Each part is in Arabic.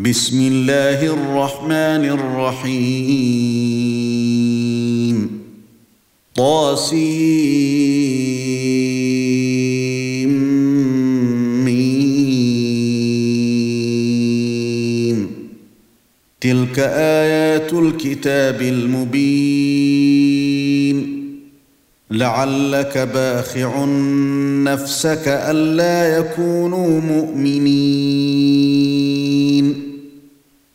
بسم الله الرحمن الرحيم طاسيم ميم تلك ايات الكتاب المبين لعلك باخع نفسك الا يكونوا مؤمنين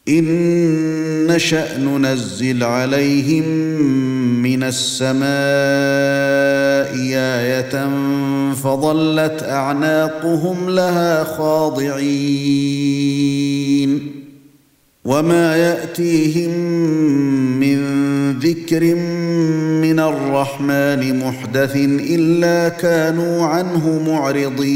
إن نشأ ننزل عليهم من السماء آية فظلت أعناقهم لها خاضعين. وما يأتيهم من ذكر من الرحمن محدث إلا كانوا عنه معرضين.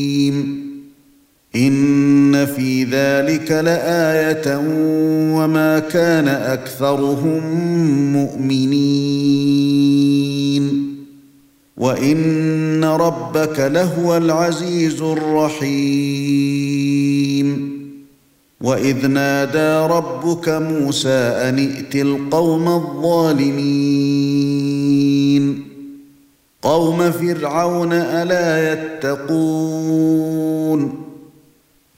إن في ذلك لآية وما كان أكثرهم مؤمنين. وإن ربك لهو العزيز الرحيم. وإذ نادى ربك موسى أن ائت القوم الظالمين. قوم فرعون ألا يتقون.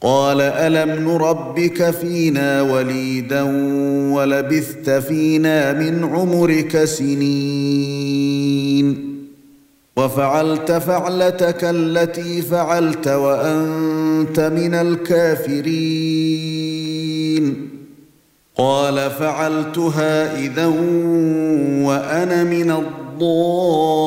قال ألم نربك فينا وليدا ولبثت فينا من عمرك سنين وفعلت فعلتك التي فعلت وأنت من الكافرين قال فعلتها إذا وأنا من الضالين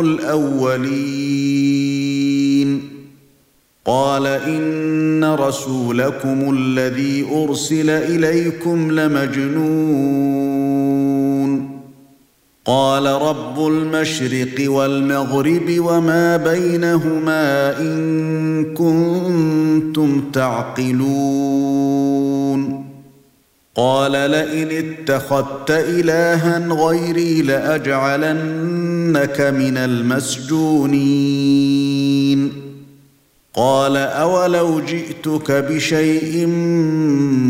الأولين. قال إن رسولكم الذي أرسل إليكم لمجنون. قال رب المشرق والمغرب وما بينهما إن كنتم تعقلون. قال لئن اتخذت إلها غيري لاجعلنك من المسجونين. قال أولو جئتك بشيء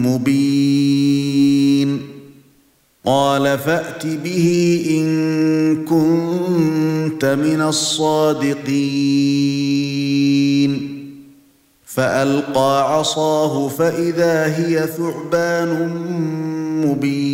مبين. قال فأت به إن كنت من الصادقين. فألقى عصاه فإذا هي ثعبان مبين.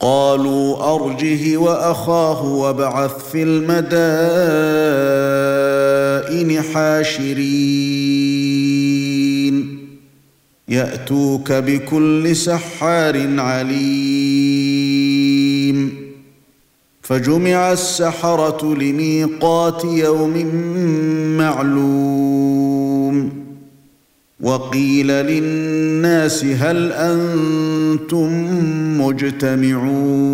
قالوا أرجه وأخاه وابعث في المدائن حاشرين. يأتوك بكل سحار عليم. فجمع السحرة لميقات يوم معلوم. وقيل للناس هل أنتم مجتمعون؟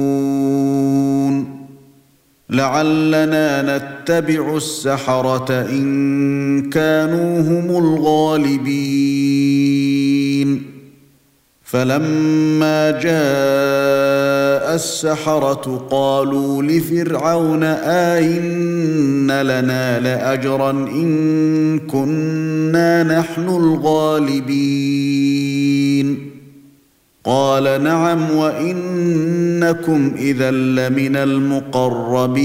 لعلنا نتبع السحرة إن كانوا هم الغالبين. فلما جاء السحرة قالوا لفرعون آئن لنا لأجرا إن كنا نحن الغالبين. قال نعم وإنكم إذا لمن المقربين.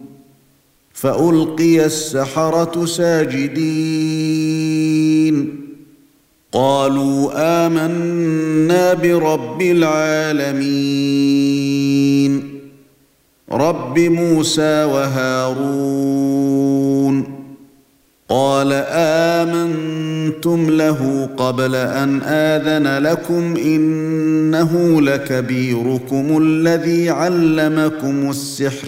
فألقي السحرة ساجدين. قالوا آمنا برب العالمين. رب موسى وهارون. قال آمنتم له قبل أن آذن لكم إنه لكبيركم الذي علمكم السحر.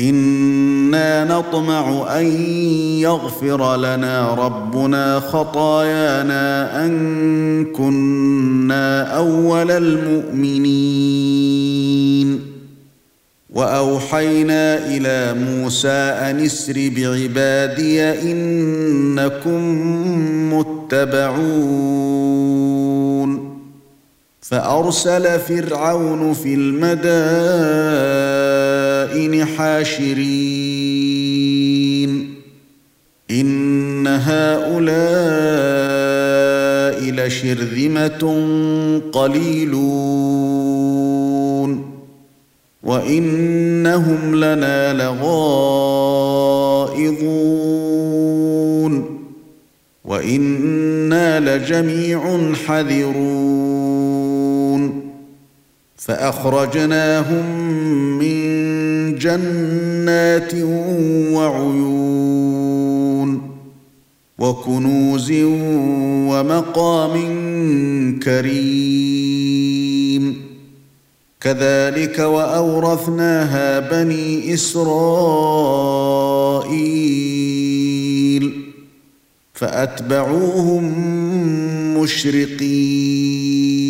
أنا نطمع ان يغفر لنا ربنا خطايانا ان كنا اول المؤمنين واوحينا إلى موسى ان اسر بعبادي انكم متبعون فارسل فرعون في المدائن حاشرين. إن هؤلاء لشرذمة قليلون. وإنهم لنا لغائظون. وإنا لجميع حذرون. فأخرجناهم من جنات وعيون وكنوز ومقام كريم. كذلك وأورثناها بني إسرائيل فأتبعوهم مشرقين.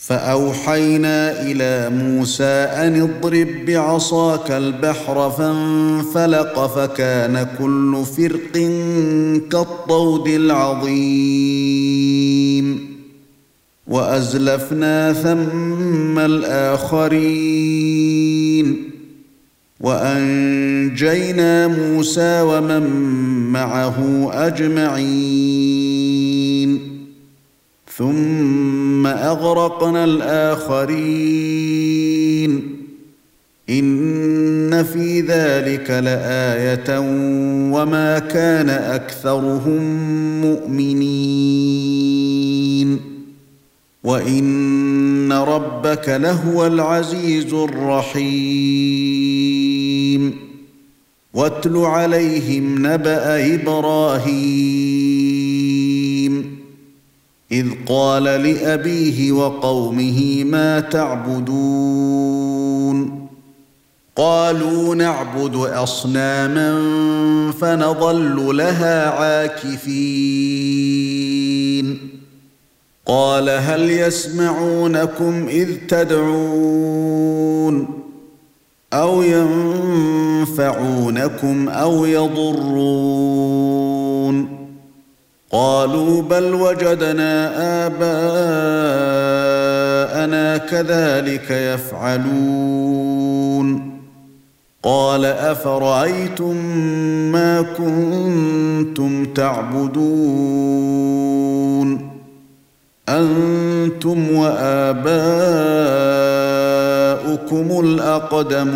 فأوحينا إلى موسى أن اضرب بعصاك البحر فانفلق فكان كل فرق كالطود العظيم. وأزلفنا ثم الآخرين. وأنجينا موسى ومن معه أجمعين. ثم أغرقنا الآخرين. إن في ذلك لآية وما كان أكثرهم مؤمنين. وإن ربك لهو العزيز الرحيم. واتل عليهم نبأ إبراهيم. إذ قال لأبيه وقومه ما تعبدون؟ قالوا نعبد أصناما فنظل لها عاكفين. قال هل يسمعونكم إذ تدعون؟ أو ينفعونكم أو يضرون؟ قالوا بل وجدنا آباءنا كذلك يفعلون. قال أفرأيتم ما كنتم تعبدون؟ أنتم وآباؤكم الأقدمون.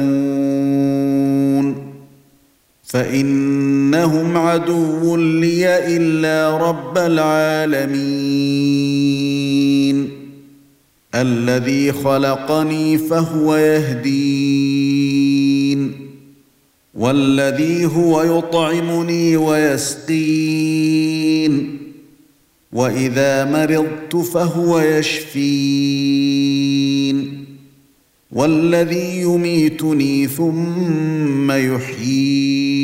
فإنهم عدو لي إلا رب العالمين. الذي خلقني فهو يهدين. والذي هو يطعمني ويسقين. وإذا مرضت فهو يشفين. والذي يميتني ثم يحيين.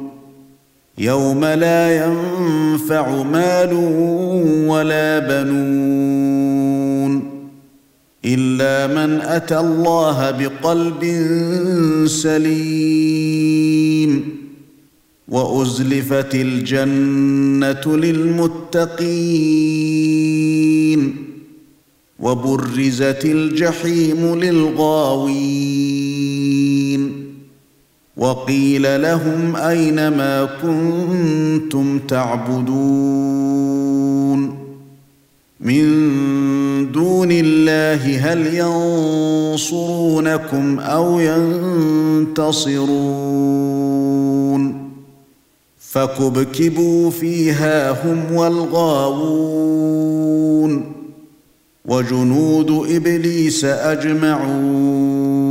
يوم لا ينفع مال ولا بنون إلا من أتى الله بقلب سليم وأزلفت الجنة للمتقين وبرزت الجحيم للغاوين وقيل لهم أين ما كنتم تعبدون من دون الله هل ينصرونكم أو ينتصرون فكبكبوا فيها هم والغاوون وجنود إبليس أجمعون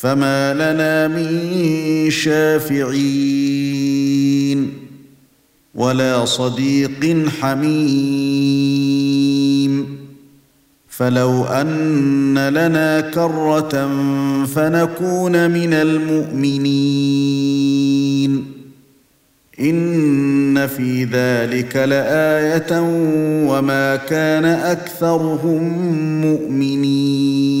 فما لنا من شافعين ولا صديق حميم فلو ان لنا كره فنكون من المؤمنين ان في ذلك لايه وما كان اكثرهم مؤمنين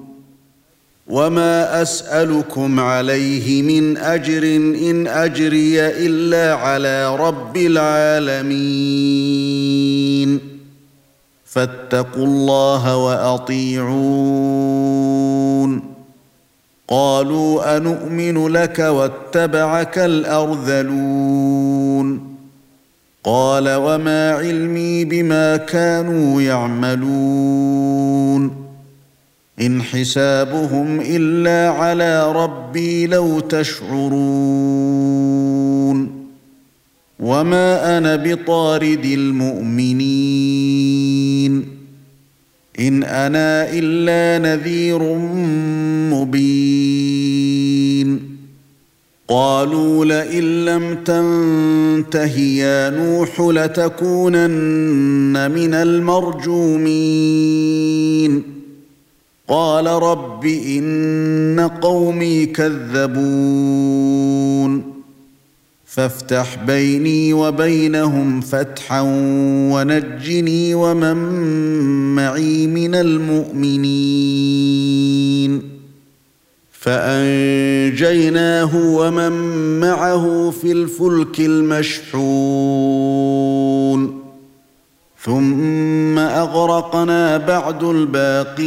وما اسالكم عليه من اجر ان اجري الا على رب العالمين فاتقوا الله واطيعون قالوا انومن لك واتبعك الارذلون قال وما علمي بما كانوا يعملون إن حسابهم إلا على ربي لو تشعرون وما أنا بطارد المؤمنين إن أنا إلا نذير مبين قالوا لئن لم تنته يا نوح لتكونن من المرجومين قال رب إن قومي كذبون. فافتح بيني وبينهم فتحا ونجني ومن معي من المؤمنين. فأنجيناه ومن معه في الفلك المشحون. ثم أغرقنا بعد الباقين.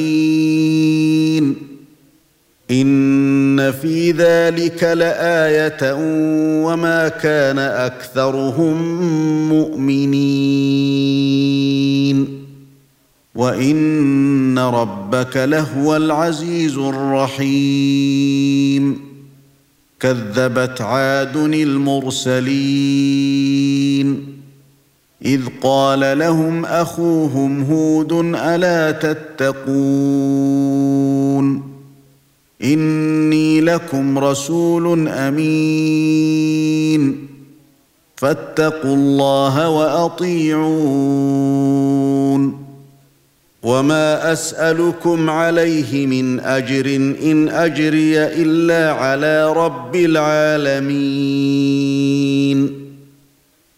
إن في ذلك لآية وما كان أكثرهم مؤمنين. وإن ربك لهو العزيز الرحيم. كذبت عاد المرسلين. إذ قال لهم أخوهم هود ألا تتقون؟ إني لكم رسول أمين. فاتقوا الله وأطيعون. وما أسألكم عليه من أجر إن أجري إلا على رب العالمين.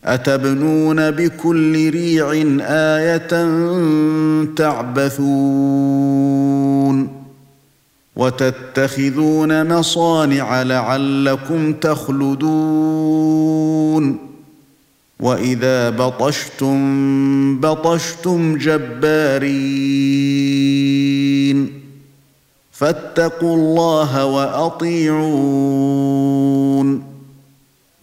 أتبنون بكل ريع آية تعبثون وتتخذون مصانع لعلكم تخلدون وإذا بطشتم بطشتم جبارين فاتقوا الله وأطيعون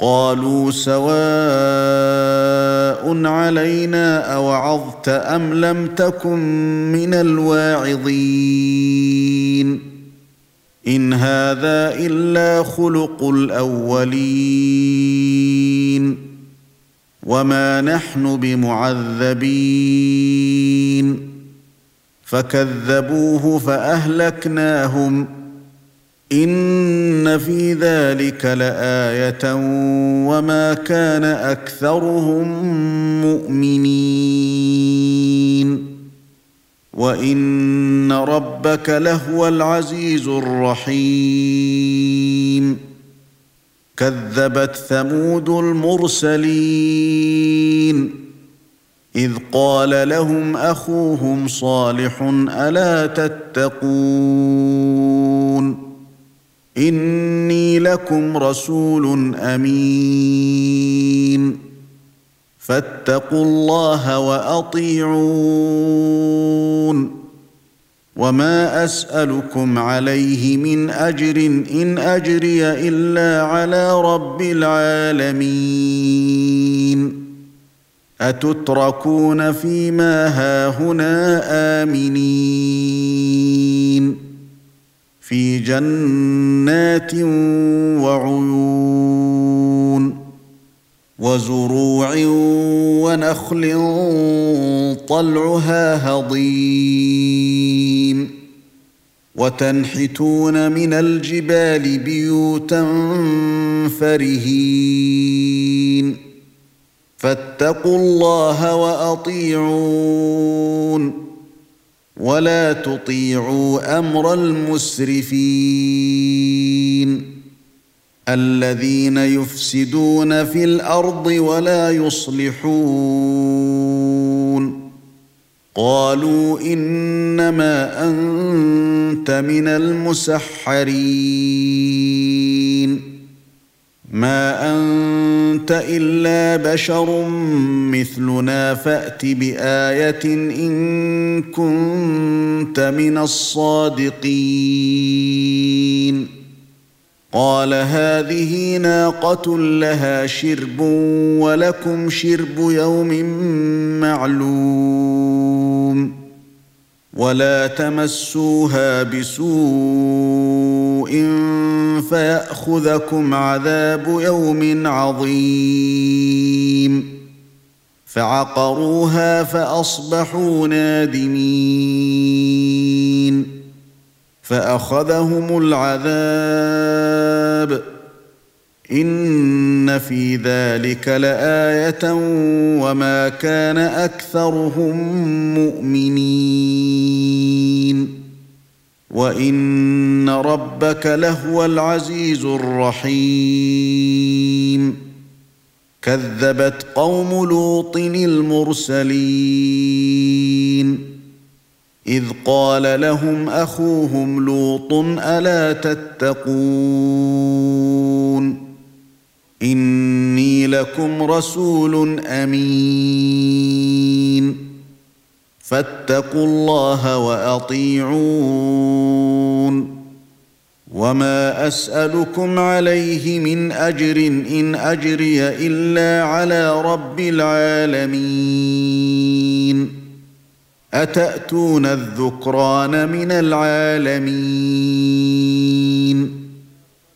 قالوا سواء علينا أوعظت أم لم تكن من الواعظين. إن هذا إلا خلق الأولين. وما نحن بمعذبين. فكذبوه فأهلكناهم. إن في ذلك لآية وما كان أكثرهم مؤمنين. وإن ربك لهو العزيز الرحيم. كذبت ثمود المرسلين. إذ قال لهم أخوهم صالح ألا تتقون؟ إني لكم رسول أمين. فاتقوا الله وأطيعون. وما أسألكم عليه من أجر إن أجري إلا على رب العالمين. أتتركون فيما هاهنا آمنين. في جنات وعيون وزروع ونخل طلعها هضيم وتنحتون من الجبال بيوتا فرهين فاتقوا الله وأطيعون ولا تطيعوا أمر المسرفين الذين يفسدون في الأرض ولا يصلحون قالوا إنما أنت من المسحرين ما أنت إلا بشر مثلنا فأت بآية إن كنت من الصادقين. قال هذه ناقة لها شرب ولكم شرب يوم معلوم. ولا تمسوها بسوء فيأخذكم عذاب يوم عظيم. فعقروها فأصبحوا نادمين. فأخذهم العذاب إن في ذلك لآية وما كان أكثرهم مؤمنين. وإن ربك لهو العزيز الرحيم. كذبت قوم لوط المرسلين. إذ قال لهم أخوهم لوط ألا تتقون؟ إني لكم رسول أمين. فاتقوا الله وأطيعون. وما أسألكم عليه من أجر إن أجري إلا على رب العالمين. أتأتون الذكران من العالمين؟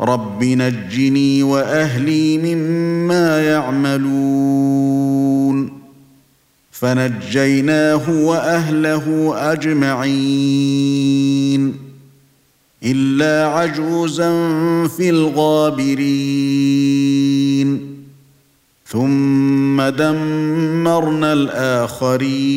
رب نجني واهلي مما يعملون فنجيناه واهله اجمعين الا عجوزا في الغابرين ثم دمرنا الاخرين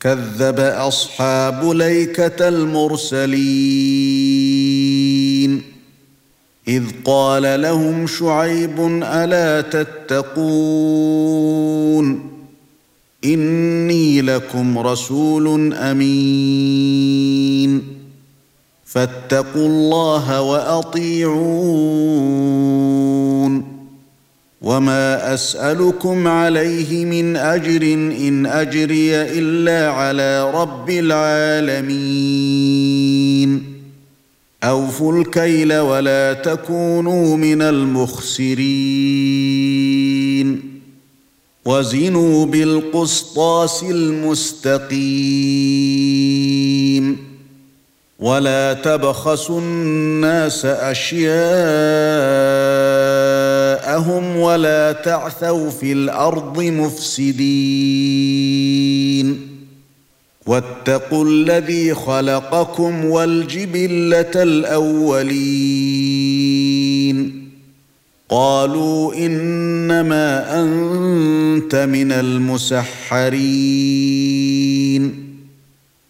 كذب أصحاب ليكة المرسلين. إذ قال لهم شعيب ألا تتقون؟ إني لكم رسول أمين. فاتقوا الله وأطيعون. وما اسالكم عليه من اجر ان اجري الا على رب العالمين اوفوا الكيل ولا تكونوا من المخسرين وزنوا بالقسطاس المستقيم ولا تبخسوا الناس اشياءهم ولا تعثوا في الأرض مفسدين. واتقوا الذي خلقكم والجبلة الأولين. قالوا إنما أنت من المسحرين.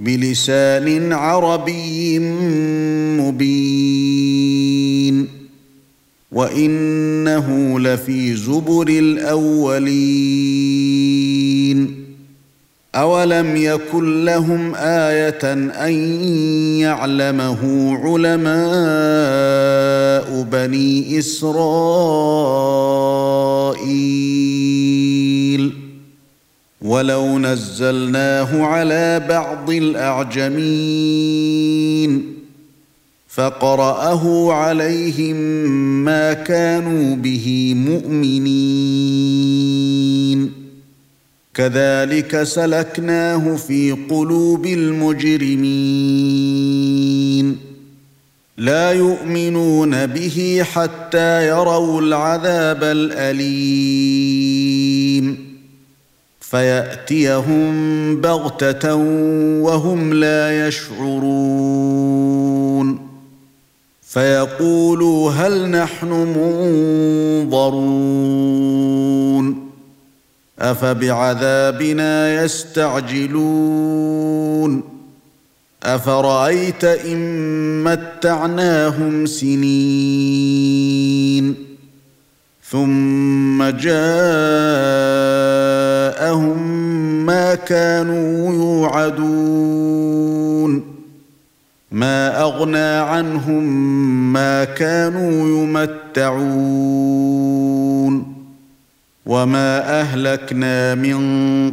بلسان عربي مبين. وإنه لفي زبر الأولين. أولم يكن لهم آية أن يعلمه علماء بني إسرائيل؟ ولو نزلناه على بعض الأعجمين فقرأه عليهم ما كانوا به مؤمنين. كذلك سلكناه في قلوب المجرمين. لا يؤمنون به حتى يروا العذاب الأليم. فيأتيهم بغتة وهم لا يشعرون. فيقولوا هل نحن منظرون. أفبعذابنا يستعجلون. أفرأيت إن متعناهم سنين. ثم جاءهم ما كانوا يوعدون. ما أغنى عنهم ما كانوا يمتعون. وما أهلكنا من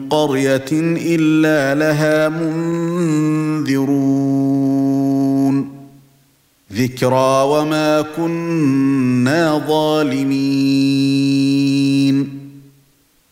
قرية إلا لها منذرون. ذكرى وما كنا ظالمين.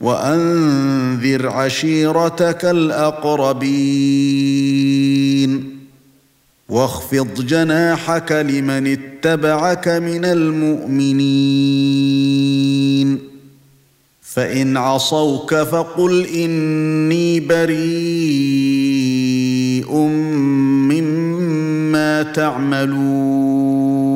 وأنذر عشيرتك الأقربين. واخفض جناحك لمن اتبعك من المؤمنين. فإن عصوك فقل إني بريء مما تعملون.